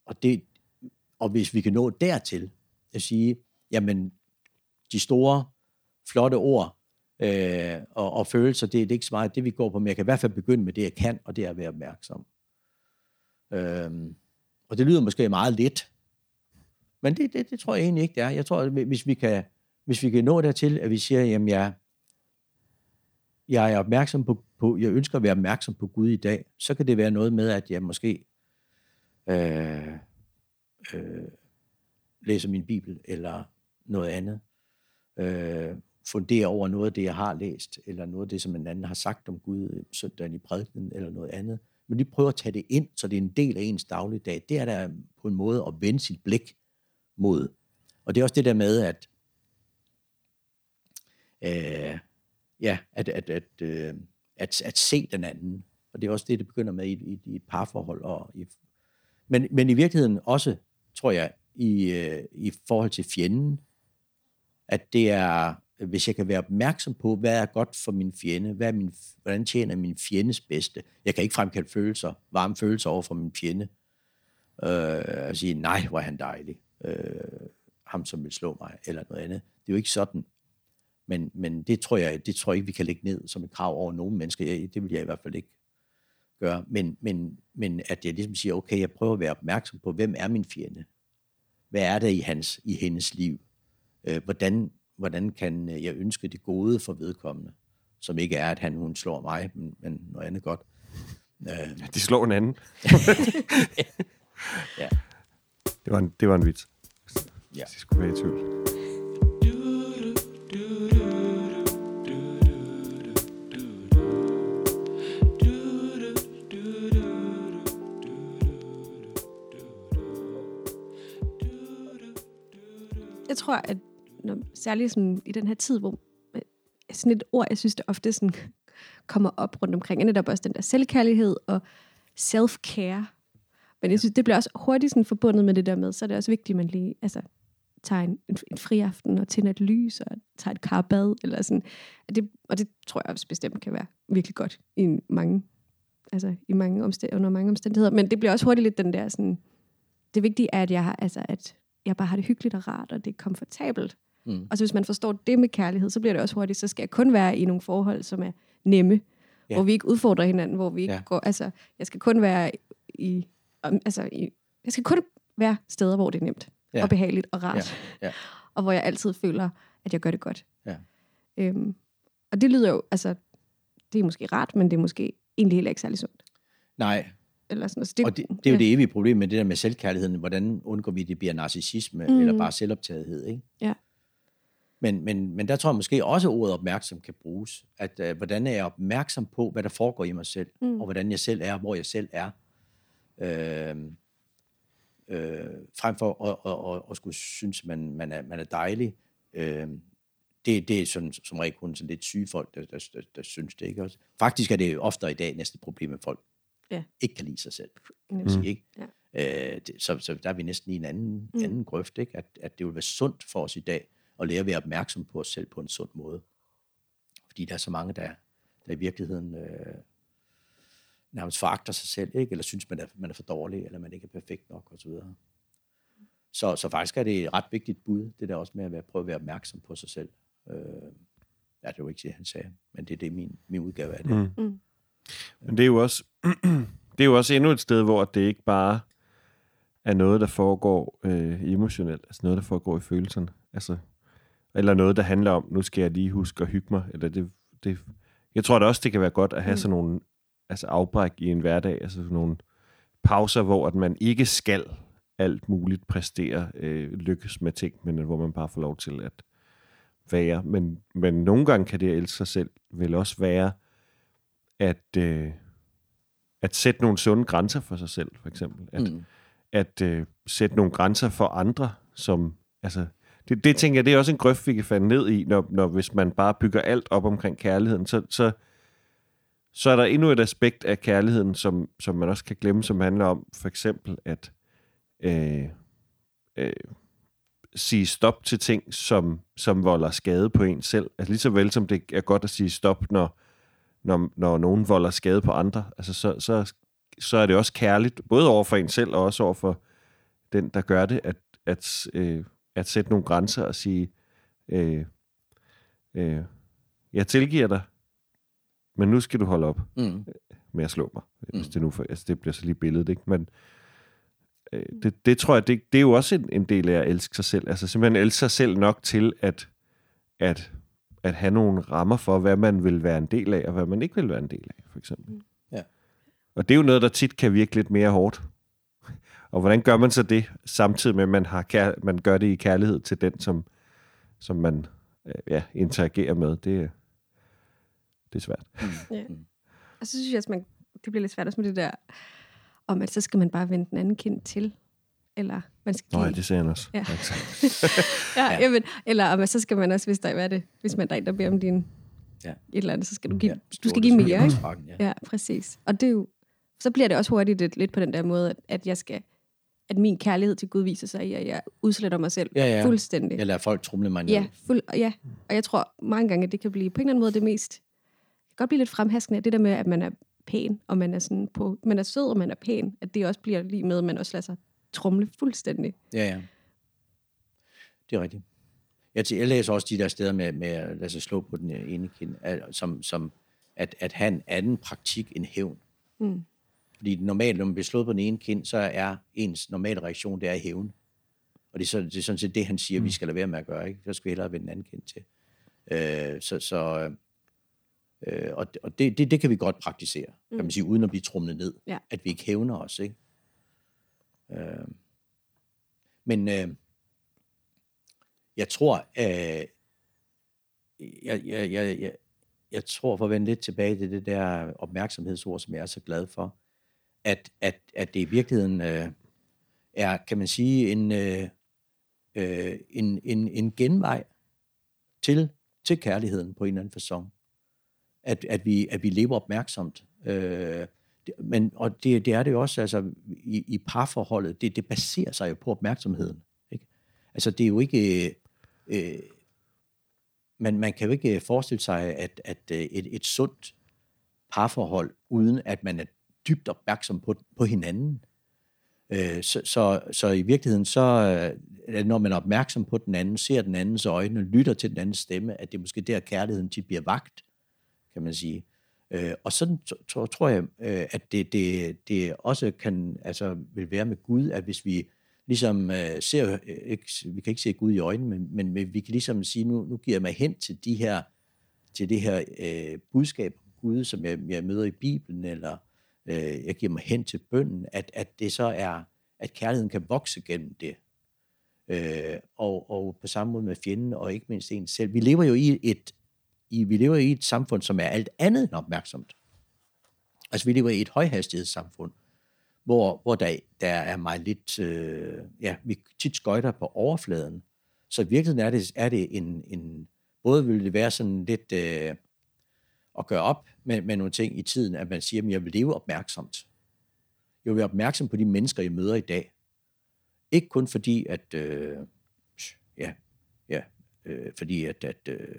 Og, det, og hvis vi kan nå dertil, at sige, jamen, de store, flotte ord øh, og, og følelser, det, det er ikke så meget det, vi går på, men jeg kan i hvert fald begynde med det, jeg kan, og det er at være opmærksom. Øh, og det lyder måske meget lidt, men det, det, det tror jeg egentlig ikke, det er. Jeg tror, at hvis vi kan, hvis vi kan nå dertil, at vi siger, jamen jeg, jeg er opmærksom på, på, jeg ønsker at være opmærksom på Gud i dag, så kan det være noget med, at jeg måske øh, øh, læser min bibel, eller noget andet. Øh, fundere over noget af det, jeg har læst, eller noget af det, som en anden har sagt om Gud øh, søndagen i prædiken, eller noget andet. Men lige prøve at tage det ind, så det er en del af ens dagligdag. Det er der på en måde at vende sit blik mod. Og det er også det der med, at øh, ja, at, at, at, øh, at, at se den anden. Og det er også det, det begynder med i, i, i et parforhold. Og i, men, men i virkeligheden også, tror jeg, i, øh, i forhold til fjenden, at det er, hvis jeg kan være opmærksom på, hvad er godt for min fjende, hvad er min, hvordan tjener min fjendes bedste. Jeg kan ikke fremkalde følelser, varme følelser over for min fjende, øh, og sige, nej, hvor er han dejlig, øh, ham som vil slå mig, eller noget andet. Det er jo ikke sådan. Men, men det, tror jeg, det tror jeg ikke, vi kan lægge ned som et krav over nogen mennesker. Jeg, det vil jeg i hvert fald ikke gøre. Men, men, men at jeg ligesom siger, okay, jeg prøver at være opmærksom på, hvem er min fjende? Hvad er det i, hans, i hendes liv? Øh, hvordan, hvordan kan øh, jeg ønske det gode for vedkommende? Som ikke er, at han hun slår mig, men, men noget andet godt. Øh. De slår en anden. ja. Det var en, det var en vits. Ja. Det skulle være i tvivl. Tror, at når, særligt sådan, i den her tid, hvor øh, sådan et ord, jeg synes, det ofte sådan, kommer op rundt omkring, er netop også den der selvkærlighed og self-care. Men jeg synes, det bliver også hurtigt sådan forbundet med det der med, så er det også vigtigt, at man lige altså, tager en, en, en fri aften og tænder et lys og tager et karbad. Eller sådan. Og, det, og det tror jeg også bestemt kan være virkelig godt i mange, altså, i mange omstænd- under mange omstændigheder. Men det bliver også hurtigt lidt den der sådan, det vigtige er, at jeg, har, altså, at jeg bare har det hyggeligt og rart, og det er komfortabelt. Mm. Og så hvis man forstår det med kærlighed, så bliver det også hurtigt, så skal jeg kun være i nogle forhold, som er nemme, Ja. hvor vi ikke udfordrer hinanden, hvor vi ikke Ja. går, altså, jeg skal kun være i, altså, i, jeg skal kun være steder, hvor det er nemt, ja. og behageligt og rart, Ja. Ja. og hvor jeg altid føler, at jeg gør det godt. Ja. Øhm, og det lyder jo, altså, det er måske rart, men det er måske egentlig heller ikke særlig sundt. Nej, Eller sådan, altså, det, og det, det er jo det evige problem med det der med selvkærligheden. Hvordan undgår vi, at det bliver narcissisme mm. Eller bare selvoptagethed, ikke? Ja. Men, men, men der tror jeg måske også, at ordet opmærksom kan bruges. At uh, hvordan er jeg opmærksom på, hvad der foregår i mig selv, mm. Og hvordan jeg selv er, hvor jeg selv er. Øh, øh, frem for at, at, at, at skulle synes, man, man, er, man er dejlig. Øh, det, det er sådan, som regel kun sådan lidt syge folk, der, der, der, der synes det. Ikke? Også. Faktisk er det oftere i dag næste problem, at folk Ja. ikke kan lide sig selv. Mm. Mm. Ikke? Ja. Øh, det, så, så der er vi næsten i en anden, mm. Mm. anden grøft, ikke? At, at det vil være sundt for os i dag at lære at være opmærksom på os selv på en sund måde. Fordi der er så mange, der, der i virkeligheden øh, nærmest foragter sig selv, ikke? eller synes, man er, man er for dårlig, eller man ikke er perfekt nok osv. Så, så faktisk er det et ret vigtigt bud, det der også med at være, prøve at være opmærksom på sig selv. Øh, ja, det er jo ikke det, han sagde, men det er det, min, min udgave af det. Mm. Men det er jo også, det er jo også endnu et sted, hvor det ikke bare er noget, der foregår øh, emotionelt, altså noget, der foregår i følelserne. Altså, eller noget, der handler om, nu skal jeg lige huske at hygge mig. Eller det, det, jeg tror da også, det kan være godt at have Mm. sådan nogle altså afbræk i en hverdag, altså sådan nogle pauser, hvor at man ikke skal alt muligt præstere, øh, lykkes med ting, men hvor man bare får lov til at være. Men, men nogle gange kan det at elske sig selv vel også være, at, øh, at sætte nogle sunde grænser for sig selv, for eksempel. At, Mm. at øh, sætte nogle grænser for andre, som, altså, det, det tænker jeg, det er også en grøft, vi kan falde ned i, når, når hvis man bare bygger alt op omkring kærligheden, så, så, så er der endnu et aspekt af kærligheden, som, som man også kan glemme, som handler om for eksempel at øh, øh, sige stop til ting, som, som volder skade på en selv. Altså lige så vel som det er godt at sige stop, når, når, når nogen volder skade på andre, altså så, så, så er det også kærligt, både over for en selv og også over for den, der gør det, at, at, øh, at sætte nogle grænser og sige, øh, øh, jeg tilgiver dig, men nu skal du holde op Mm. med at slå mig. Hvis Mm. det nu for, altså det bliver så lige billedet, ikke? Men øh, det, det tror jeg, det, det er jo også en, en del af at elske sig selv. Altså simpelthen elske sig selv nok til at, at, at have nogle rammer for, hvad man vil være en del af, og hvad man ikke vil være en del af, for eksempel. Ja. Og det er jo noget, der tit kan virke lidt mere hårdt. Og hvordan gør man så det, samtidig med, at man, har kær, man gør det i kærlighed til den, som, som man øh, ja, interagerer med? Det, det er svært. Ja. Og så synes jeg også, man, det bliver lidt svært også med det der, om at så skal man bare vende den anden kind til. Eller man skal give... Nej, det siger han også. Ja. Ja, Ja. ja. Jamen, eller at så skal man også, hvis der hvad er det, hvis man der er en, der beder om din Ja. et eller andet, så skal du give, Ja, du skal give mere, ikke? Ja. Ja, præcis. Og det er jo, så bliver det også hurtigt lidt, lidt på den der måde, at, at jeg skal, at min kærlighed til Gud viser sig i, at jeg udsletter mig selv Ja, ja. fuldstændig. Jeg lader folk trumle mig ned. Ja, fuld, og ja, og jeg tror mange gange, at det kan blive på en eller anden måde det mest, det kan godt blive lidt fremhaskende, det der med, at man er pæn, og man er, sådan på, man er sød, og man er pæn, at det også bliver lige med, at man også lader sig trumle fuldstændig. Ja, ja. Det er rigtigt. Jeg, jeg læser også de der steder med, med at lade sig slå på den øh, ene kind, som, som at, at have en anden praktik end hævn. Mm. Fordi normalt, når man bliver slået på den ene kind, så er ens normale reaktion, det er hævn. Og det er, så, det er sådan set det, han siger, mm. vi skal lade være med at gøre. Ikke? Så skal vi hellere vende den anden kind til. Øh, så, så, øh, og det- og det, det, det kan vi godt praktisere, kan man sige, uden at blive trumlet ned. Ja. At vi ikke hævner os. Ikke? Øh, men øh, jeg tror, øh, jeg, jeg, jeg, jeg, jeg tror, for at vende lidt tilbage til det der opmærksomhedsord, som jeg er så glad for, at, at, at det i virkeligheden øh, er, kan man sige, en, øh, øh en, en, en genvej til, til kærligheden på en eller anden façon. At, at, vi, at vi lever opmærksomt. Øh, men, og det, det er det jo også altså, i, i parforholdet. Det, det baserer sig jo på opmærksomheden. Ikke? Altså det er jo ikke... Øh, øh man, man kan jo ikke forestille sig, at, at øh, et, et sundt parforhold, uden at man er dybt opmærksom på, på hinanden. Øh, så, så, så i virkeligheden, så øh, når man er opmærksom på den anden, ser den andens øjne, lytter til den andens stemme, at det er måske der, kærligheden tit bliver vagt, kan man sige. Øh, og sådan tror jeg, øh, at det, det, det også kan, altså, vil være med Gud, at hvis vi ligesom øh, ser, øh, ikke, vi kan ikke se Gud i øjnene, men, men, men vi kan ligesom sige, nu, nu giver jeg mig hen til de her, til det her øh, budskab om Gud, som jeg, jeg møder i Bibelen, eller øh, jeg giver mig hen til bønden, at, at det så er, at kærligheden kan vokse gennem det. Øh, og, og på samme måde med fjenden, og ikke mindst en selv. Vi lever jo i et, i, vi lever i et samfund, som er alt andet end opmærksomt. Altså vi lever i et højhastighedssamfund, hvor, hvor der, der er meget lidt, øh, ja, vi tit skøjter på overfladen. Så i virkeligheden er det, er det en, en, både vil det være sådan lidt øh, at gøre op med, med nogle ting i tiden, at man siger, at jeg vil leve opmærksomt. Jeg vil være opmærksom på de mennesker, jeg møder i dag. Ikke kun fordi, at, øh, ja, ja, øh, fordi at, at øh,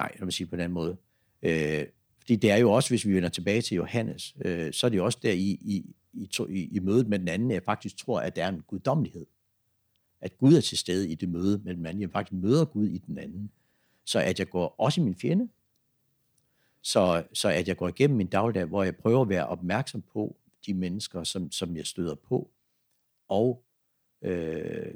nej, jeg vil sige på den anden måde, øh, fordi det er jo også, hvis vi vender tilbage til Johannes, øh, så er det jo også der i, i, i, i, i mødet med den anden, jeg faktisk tror, at der er en guddommelighed. At Gud er til stede i det møde med den anden. Jeg faktisk møder Gud i den anden. Så at jeg går også i min fjende, så, så at jeg går igennem min dagligdag, hvor jeg prøver at være opmærksom på de mennesker, som, som jeg støder på, og øh,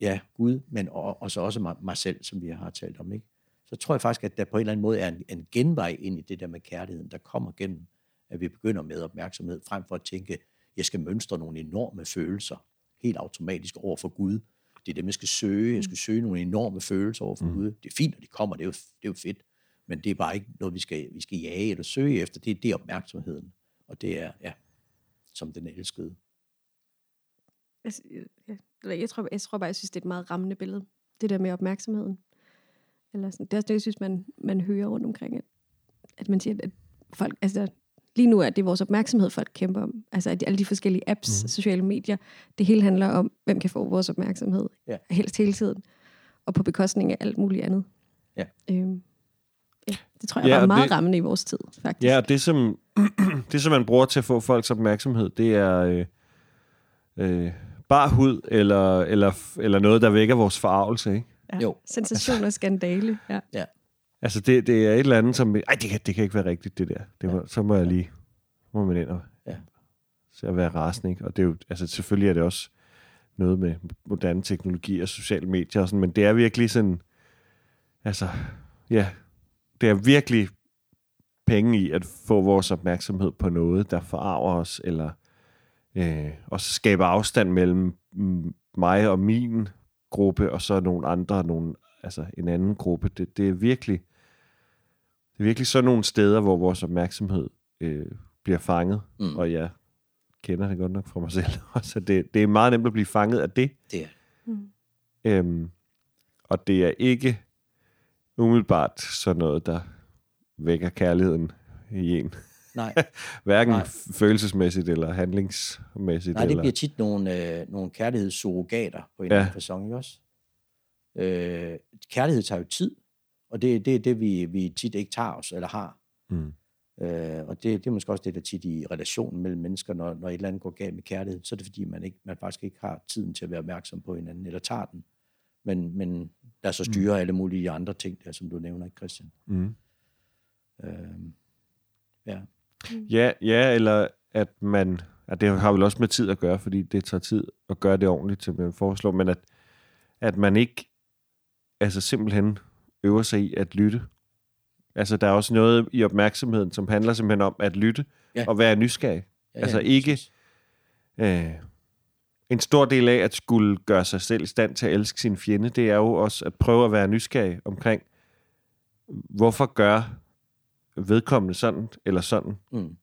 ja, Gud, men og, og så også mig, mig selv, som vi har talt om. Ikke? Så tror jeg faktisk, at der på en eller anden måde er en, en genvej ind i det der med kærligheden, der kommer gennem, at vi begynder med opmærksomhed, frem for at tænke, jeg skal mønstre nogle enorme følelser, helt automatisk over for Gud. Det er dem, jeg skal søge. Jeg skal søge nogle enorme følelser over for mm. Gud. Det er fint, når de kommer, det er, jo, det er jo fedt. Men det er bare ikke noget, vi skal, vi skal jage eller søge efter. Det, det er opmærksomheden. Og det er, ja, som den elskede. Altså, jeg, jeg, jeg, tror, jeg tror bare, jeg synes, det er et meget rammende billede. Det der med opmærksomheden. Eller sådan. Det er også det, jeg synes, man, man hører rundt omkring. At, at man siger, at folk, altså, lige nu er det vores opmærksomhed, folk kæmper om. Altså at alle de forskellige apps, mm. sociale medier, det hele handler om, hvem kan få vores opmærksomhed. Ja. Helst hele tiden. Og på bekostning af alt muligt andet. Ja. Øhm, ja, det tror jeg Ja, var meget det- rammende i vores tid, faktisk. Ja, og det som, det, som man bruger til at få folks opmærksomhed, det er øh, øh, bar hud, eller, eller, eller noget, der vækker vores forarvelse, ikke? Ja. Jo. Sensation og skandale. Ja. Altså, det, det er et eller andet, som... Ej, det kan, det kan ikke være rigtigt, det der. Det må, så må jeg lige... Må man ind og... Ja. Så at være rasende, ikke? Og det er jo... Altså, selvfølgelig er det også noget med moderne teknologi og sociale medier og sådan, men det er virkelig sådan... Altså, ja. Det er virkelig penge i at få vores opmærksomhed på noget, der forarver os, eller øh, også skaber afstand mellem mig og min gruppe, og så nogle andre, nogle, altså en anden gruppe. Det, det er virkelig det er virkelig sådan nogle steder, hvor vores opmærksomhed øh, bliver fanget, Mm. og jeg kender det godt nok fra mig selv. Så det, det er meget nemt at blive fanget af det. Det er Mm. Øhm, og det er ikke umiddelbart sådan noget, der vækker kærligheden i en. Nej, Hverken Nej. Følelsesmæssigt eller handlingsmæssigt. nej det eller... bliver tit nogle, øh, nogle kærlighedssurrogater på en Ja. eller anden fasong, ikke også? Øh, kærlighed tager jo tid, og det, det er det, vi, vi tit ikke tager os, eller har. Mm. Øh, og det, det er måske også det, der tit i relationen mellem mennesker, når, når et eller andet går galt med kærlighed, så er det fordi, man, ikke, man faktisk ikke har tiden til at være opmærksom på hinanden, eller tager den. Men, men der så styrer mm. alle mulige andre ting, der, som du nævner, Christian? Mm. Øh, ja. Ja, ja, eller at man, at det har vel også med tid at gøre, fordi det tager tid at gøre det ordentligt, som jeg foreslår, men at, at man ikke altså simpelthen øver sig i at lytte. Altså, der er også noget i opmærksomheden, som handler simpelthen om at lytte Ja. og være nysgerrig. ja Altså ja, ikke- præcis. Øh, en stor del af at skulle gøre sig selv i stand til at elske sin fjende, det er jo også at prøve at være nysgerrig omkring, hvorfor gør vedkommende sådan eller sådan? Mm.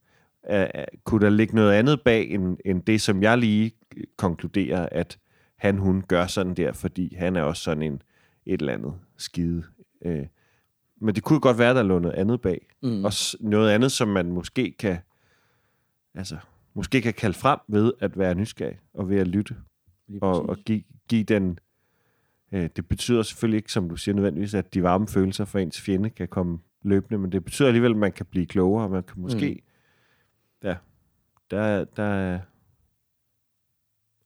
Uh, kunne der ligge noget andet bag end, end det, som jeg lige konkluderer, at han, hun gør sådan der, fordi han er også sådan en et eller andet skide. Øh, men det kunne godt være, der lå noget andet bag. Mm. Og s- noget andet, som man måske kan, altså, måske kan kalde frem ved at være nysgerrig og ved at lytte og, og give, give den... Øh, det betyder selvfølgelig ikke, som du siger nødvendigvis, at de varme følelser for ens fjende kan komme løbende, men det betyder alligevel, at man kan blive klogere, og man kan måske... Mm. Ja, der, er- der er...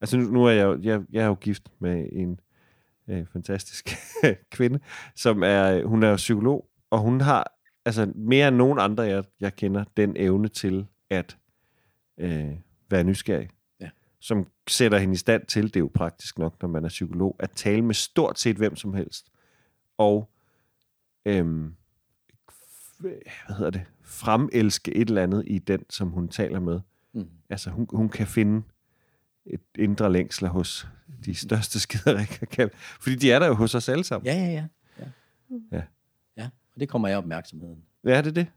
Altså nu, nu er jeg, jeg, jeg er jo gift med en øh, fantastisk kvinde, som er, hun er jo psykolog, og hun har altså mere end nogen andre, jeg, jeg kender, den evne til at øh, være nysgerrig. Ja. Som sætter hende i stand til, det er jo praktisk nok, når man er psykolog, at tale med stort set hvem som helst. Og øhm, hvad hedder det, fremelske et eller andet i den, som hun taler med. Mm. Altså, hun, hun kan finde et indre længsler hos de største skiderikker. Kan, fordi de er der jo hos os alle sammen. Ja, ja, ja. Ja. Ja. ja. Og det kommer af opmærksomheden. Ja, er det det?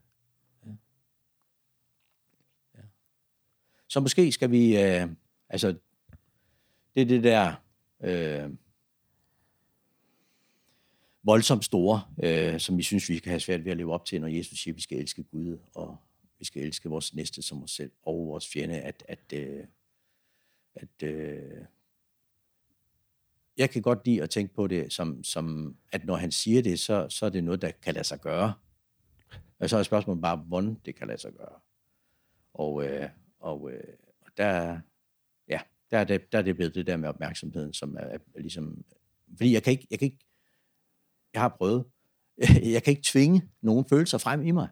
Så måske skal vi, øh, altså, det er det der øh, voldsomt store, øh, som vi synes, vi kan have svært ved at leve op til, når Jesus siger, at vi skal elske Gud, og vi skal elske vores næste som os selv, og vores fjende, at, at, øh, at øh, jeg kan godt lide at tænke på det, som, som at når han siger det, så, så er det noget, der kan lade sig gøre. Og så er spørgsmålet bare, hvordan det kan lade sig gøre. Og, øh, og, øh, og der, ja, der, er det, der er det blevet det der med opmærksomheden, som er, er ligesom... Fordi jeg kan ikke, jeg kan ikke, jeg har prøvet, jeg kan ikke tvinge nogen følelser frem i mig,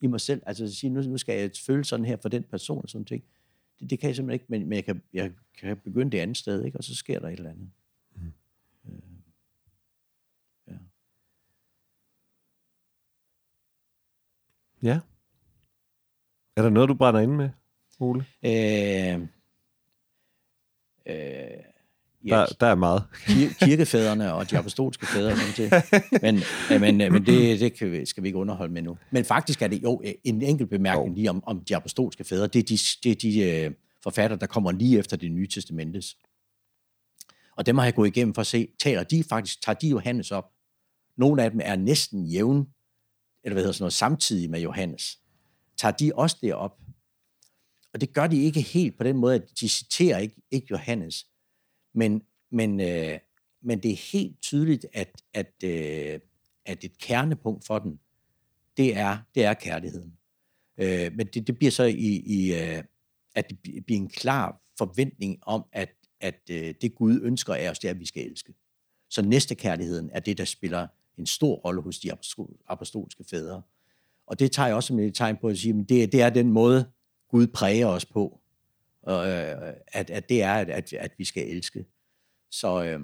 i mig selv. Altså at sige, nu, nu skal jeg føle sådan her for den person og sådan ting. Det, det kan jeg simpelthen ikke, men, men jeg, kan, jeg kan begynde det andet sted, ikke? og så sker der et eller andet. Mm. Øh, ja. Ja. Er der noget, du brænder ind med, Ole? Øh, øh, Der, der er meget. kir- kirkefædrene og de apostolske fædre sådan. Men, men, men det, det kan vi, skal vi ikke underholde med nu. Men faktisk er det jo øh, en enkelt bemærkning Jo. lige om, om de apostolske fædre. Det er de, det er de øh, forfatter, der kommer lige efter det nye testamentes. Og dem har jeg gået igennem for at se, taler de faktisk, tager de Johannes op. Nogle af dem er næsten jævn, eller hvad hedder sådan noget, samtidig med Johannes. Tager de også det op? Og det gør de ikke helt på den måde, at de citerer ikke, ikke Johannes. Men, men, øh, men det er helt tydeligt, at, at, øh, at et kernepunkt for den, det er, det er kærligheden. Øh, men det, det bliver så i, i øh, at det bliver en klar forventning om, at, at øh, det Gud ønsker af os, det er, at vi skal elske. Så næste kærligheden er det, der spiller en stor rolle hos de apostolske fædre. Og det tager jeg også som et tegn på at sige, at det, det er den måde, Gud præger os på. Og, øh, at, at det er, at, at, at vi skal elske. Så, øh,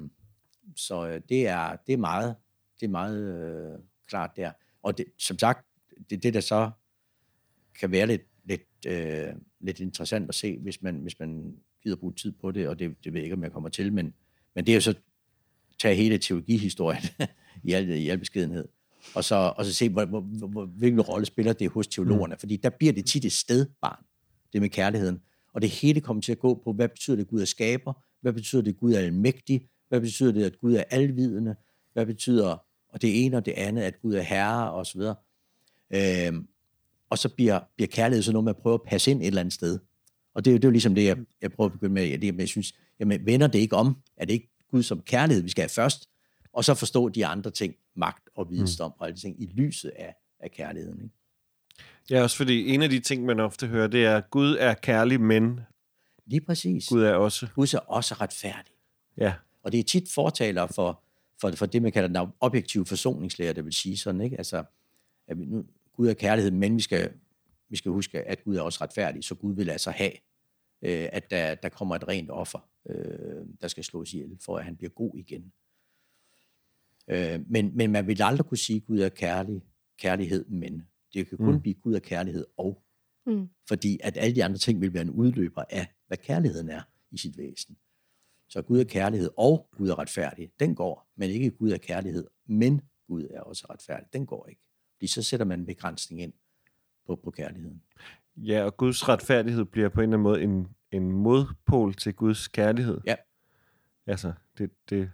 så øh, det, er, det er meget, det er meget øh, klart der. Og det, som sagt, det, det der så kan være lidt, lidt, øh, lidt interessant at se, hvis man, hvis man gider bruge tid på det, og det, det ved jeg ikke, om jeg kommer til, men, men det er jo så tage hele teologihistorien i al, i al beskedenhed, og så, og så se, hvor, hvor, hvor, hvilken rolle spiller det hos teologerne, fordi der bliver det tit et stedbarn, det med kærligheden, og det hele kommer til at gå på, hvad betyder det, Gud er skaber, hvad betyder det, Gud er almægtig, hvad betyder det, at Gud er alvidende, hvad betyder, og det ene og det andet, at Gud er herre, og så videre. Øhm, og så bliver, bliver kærlighed så noget med at prøve at passe ind et eller andet sted. Og det er jo, det er jo ligesom det, jeg, jeg prøver at begynde med. Det, jeg synes, jamen, vender det ikke om? Er det ikke Gud som kærlighed, vi skal have først? Og så forstå de andre ting, magt og visdom mm. og alle ting, i lyset af, af kærligheden. Ikke? Ja, også fordi en af de ting, man ofte hører, det er, at Gud er kærlig, men Lige præcis. Gud er også... Gud er også retfærdig. Ja, Og det er tit fortaler for, for, for det, man kalder den objektive forsoningslære, det vil sige sådan, ikke? Altså, at nu, Gud er kærlighed, men vi skal, vi skal huske, at Gud er også retfærdig, så Gud vil altså have, øh, at der, der kommer et rent offer, øh, der skal slås ihjel, for at han bliver god igen. Øh, men, men man vil aldrig kunne sige, at Gud er kærlig, kærlighed, men det kan kun Mm. blive Gud er kærlighed og. Mm. Fordi at alle de andre ting vil være en udløber af, hvad kærligheden er i sit væsen. Så Gud er kærlighed, og Gud er retfærdig. Den går, men ikke Gud er kærlighed, men Gud er også retfærdig. Den går ikke. Fordi så sætter man en begrænsning ind på, på kærligheden. ja, og Guds retfærdighed bliver på en eller anden måde en, en modpol til Guds kærlighed. Ja. Altså, Det, det,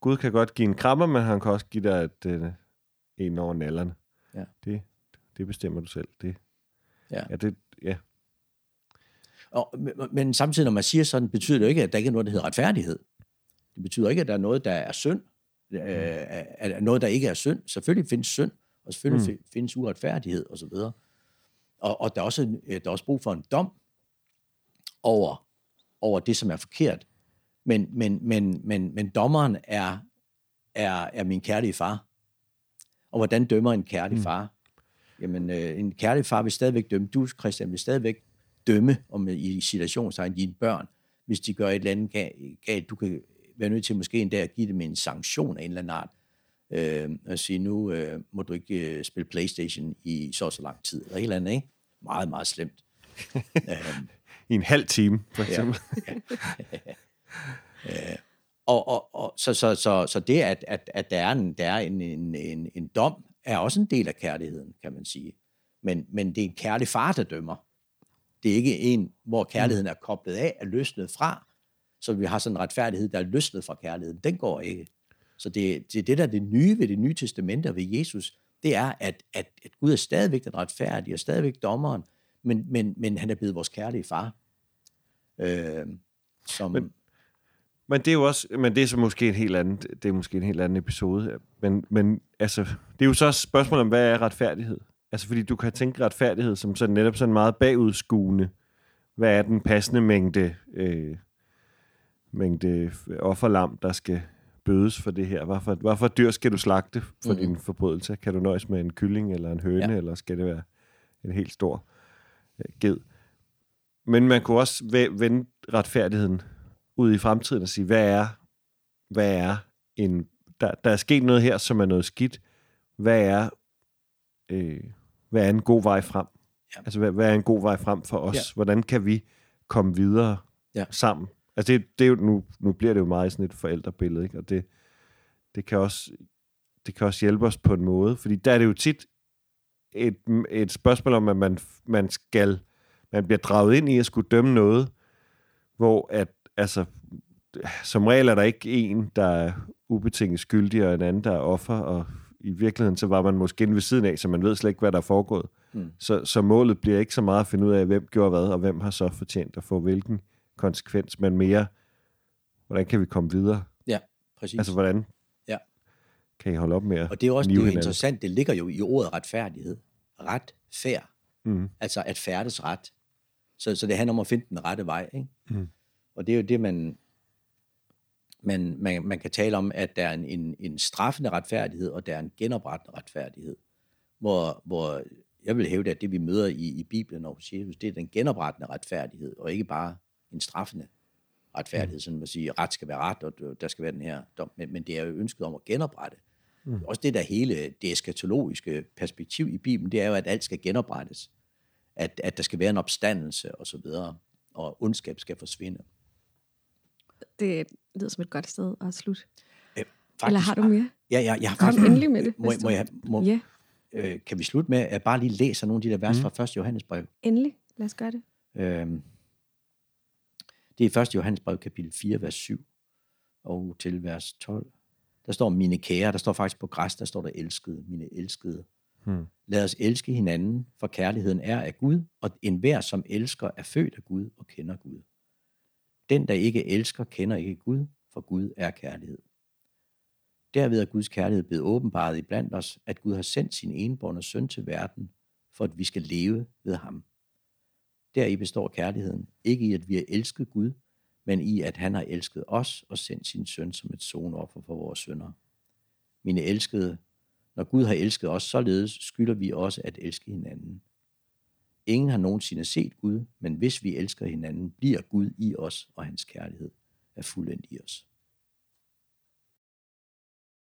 Gud kan godt give en krammer, men han kan også give dig et, øh, en over nallerne. Ja. Det, det bestemmer du selv. Det, Ja. ja, det, ja. Og, men, men samtidig, når man siger sådan, betyder det jo ikke, at der ikke er noget, der hedder retfærdighed. Det betyder ikke, at der er noget, der er synd. Øh, at er noget, der ikke er synd. Selvfølgelig findes synd, og selvfølgelig mm. findes uretfærdighed osv. Og, og der, er også, øh, der er også brug for en dom over, over det, som er forkert. Men, men, men, men, men dommeren er, er, er min kærlige far. Og hvordan dømmer en kærlig mm. far? Jamen, øh, en kærlig far vil stadigvæk dømme. Du, Christian, vil stadigvæk dømme om i situationstegn dine børn, hvis de gør et eller andet ga- galt. Du kan være nødt til måske en dag at give dem en sanktion af en eller anden art. Øh, og sige, nu øh, må du ikke øh, spille Playstation i så så lang tid. Eller et eller andet, ikke? Meget, meget slemt. øhm, I en halv time, for Ja. eksempel. og, og, og så, så, så, så det, at, at, at der er, en, der er en, en, en, en dom, er også en del af kærligheden, kan man sige. Men, men det er en kærlig far, der dømmer. Det er ikke en, hvor kærligheden er koblet af, er løsnet fra. Så vi har sådan en retfærdighed, der er løsnet fra kærligheden. Den går ikke. Så det, det det, der er det nye ved det nye testamente og ved Jesus. Det er, at, at, at Gud er stadigvæk den retfærdige, og stadigvæk dommeren, men, men, men han er blevet vores kærlige far. Øh, som, Men- Men det er jo også, men det er så måske en helt anden, det er måske en helt anden episode. Men, men altså, det er jo så også et spørgsmål om, hvad er retfærdighed? Altså, fordi du kan tænke retfærdighed som sådan netop sådan meget bagudskuende. Hvad er den passende mængde, øh, mængde offerlam, der skal bødes for det her? Hvorfor, hvorfor dyr skal du slagte for mm. din forbrydelse? Kan du nøjes med en kylling eller en høne, Ja. eller skal det være en helt stor øh, ged? Men man kunne også ve- vende retfærdigheden ud i fremtiden og sige, hvad er, hvad er en, der, der er sket noget her, som er noget skidt. Hvad er, øh, hvad er en god vej frem? Ja. Altså, hvad, hvad er en god vej frem for os? Ja. Hvordan kan vi komme videre Ja. sammen? Altså, det, det er jo, nu, nu bliver det jo meget sådan et forældrebillede, ikke? Og det, det, kan også, det kan også hjælpe os på en måde, fordi der er det jo tit et, et spørgsmål om, at man, man skal, man bliver draget ind i at skulle dømme noget, hvor at, altså, som regel er der ikke en, der er ubetinget skyldig, og en anden, der er offer, og i virkeligheden, så var man måske inde ved siden af, så man ved slet ikke, hvad der er foregået. Mm. Så, så målet bliver ikke så meget at finde ud af, hvem gjorde hvad, og hvem har så fortjent at få hvilken konsekvens, men mere, hvordan kan vi komme videre? præcis. Altså, hvordan Ja. kan I holde op med at Og det er også det er interessant, det ligger jo i ordet retfærdighed. Ret, fair. Mm. Altså at færdes ret. Så, så det handler om at finde den rette vej. Ikke? Mm. Og det er jo det, man, man, man, man kan tale om, at der er en, en, en straffende retfærdighed, og der er en genoprettende retfærdighed. Hvor, hvor jeg vil hævde, at det vi møder i, i Bibelen og hos Jesus, det er den genoprettende retfærdighed, og ikke bare en straffende retfærdighed, sådan at sige, ret skal være ret, og der skal være den her dom. Men, men det er jo ønsket om at genoprette. Mm. Også det der hele, det eskatologiske perspektiv i Bibelen, det er jo, at alt skal genoprettes. At, at der skal være en opstandelse og så videre, og ondskab skal forsvinde. Det lyder som et godt sted at slutte. Faktisk, Eller har du mere? Ja, ja, jeg har Kom faktisk, endelig med det, Må, må jeg, må, Ja, øh, kan vi slutte med, at jeg bare lige læser nogle af de der vers mm. fra 1. Johannesbrev? endelig. Lad os gøre det. Øhm, det er 1. Johannesbrev, kapitel 4, vers 7, og til vers 12. Der står mine kære, der står faktisk på græs, der står der elskede, mine elskede. Hmm. Lad os elske hinanden, for kærligheden er af Gud, og enhver, som elsker, er født af Gud og kender Gud. Den, der ikke elsker, kender ikke Gud, for Gud er kærlighed. Derved er Guds kærlighed blevet åbenbaret i blandt os, at Gud har sendt sin enbårne søn til verden, for at vi skal leve ved ham. Deri består kærligheden, ikke i, at vi har elsket Gud, men i, at han har elsket os og sendt sin søn som et sonoffer for vores sønder. Mine elskede, når Gud har elsket os således, skylder vi også at elske hinanden. Ingen har nogensinde set Gud, men hvis vi elsker hinanden, bliver Gud i os, og hans kærlighed er fuldendt i os.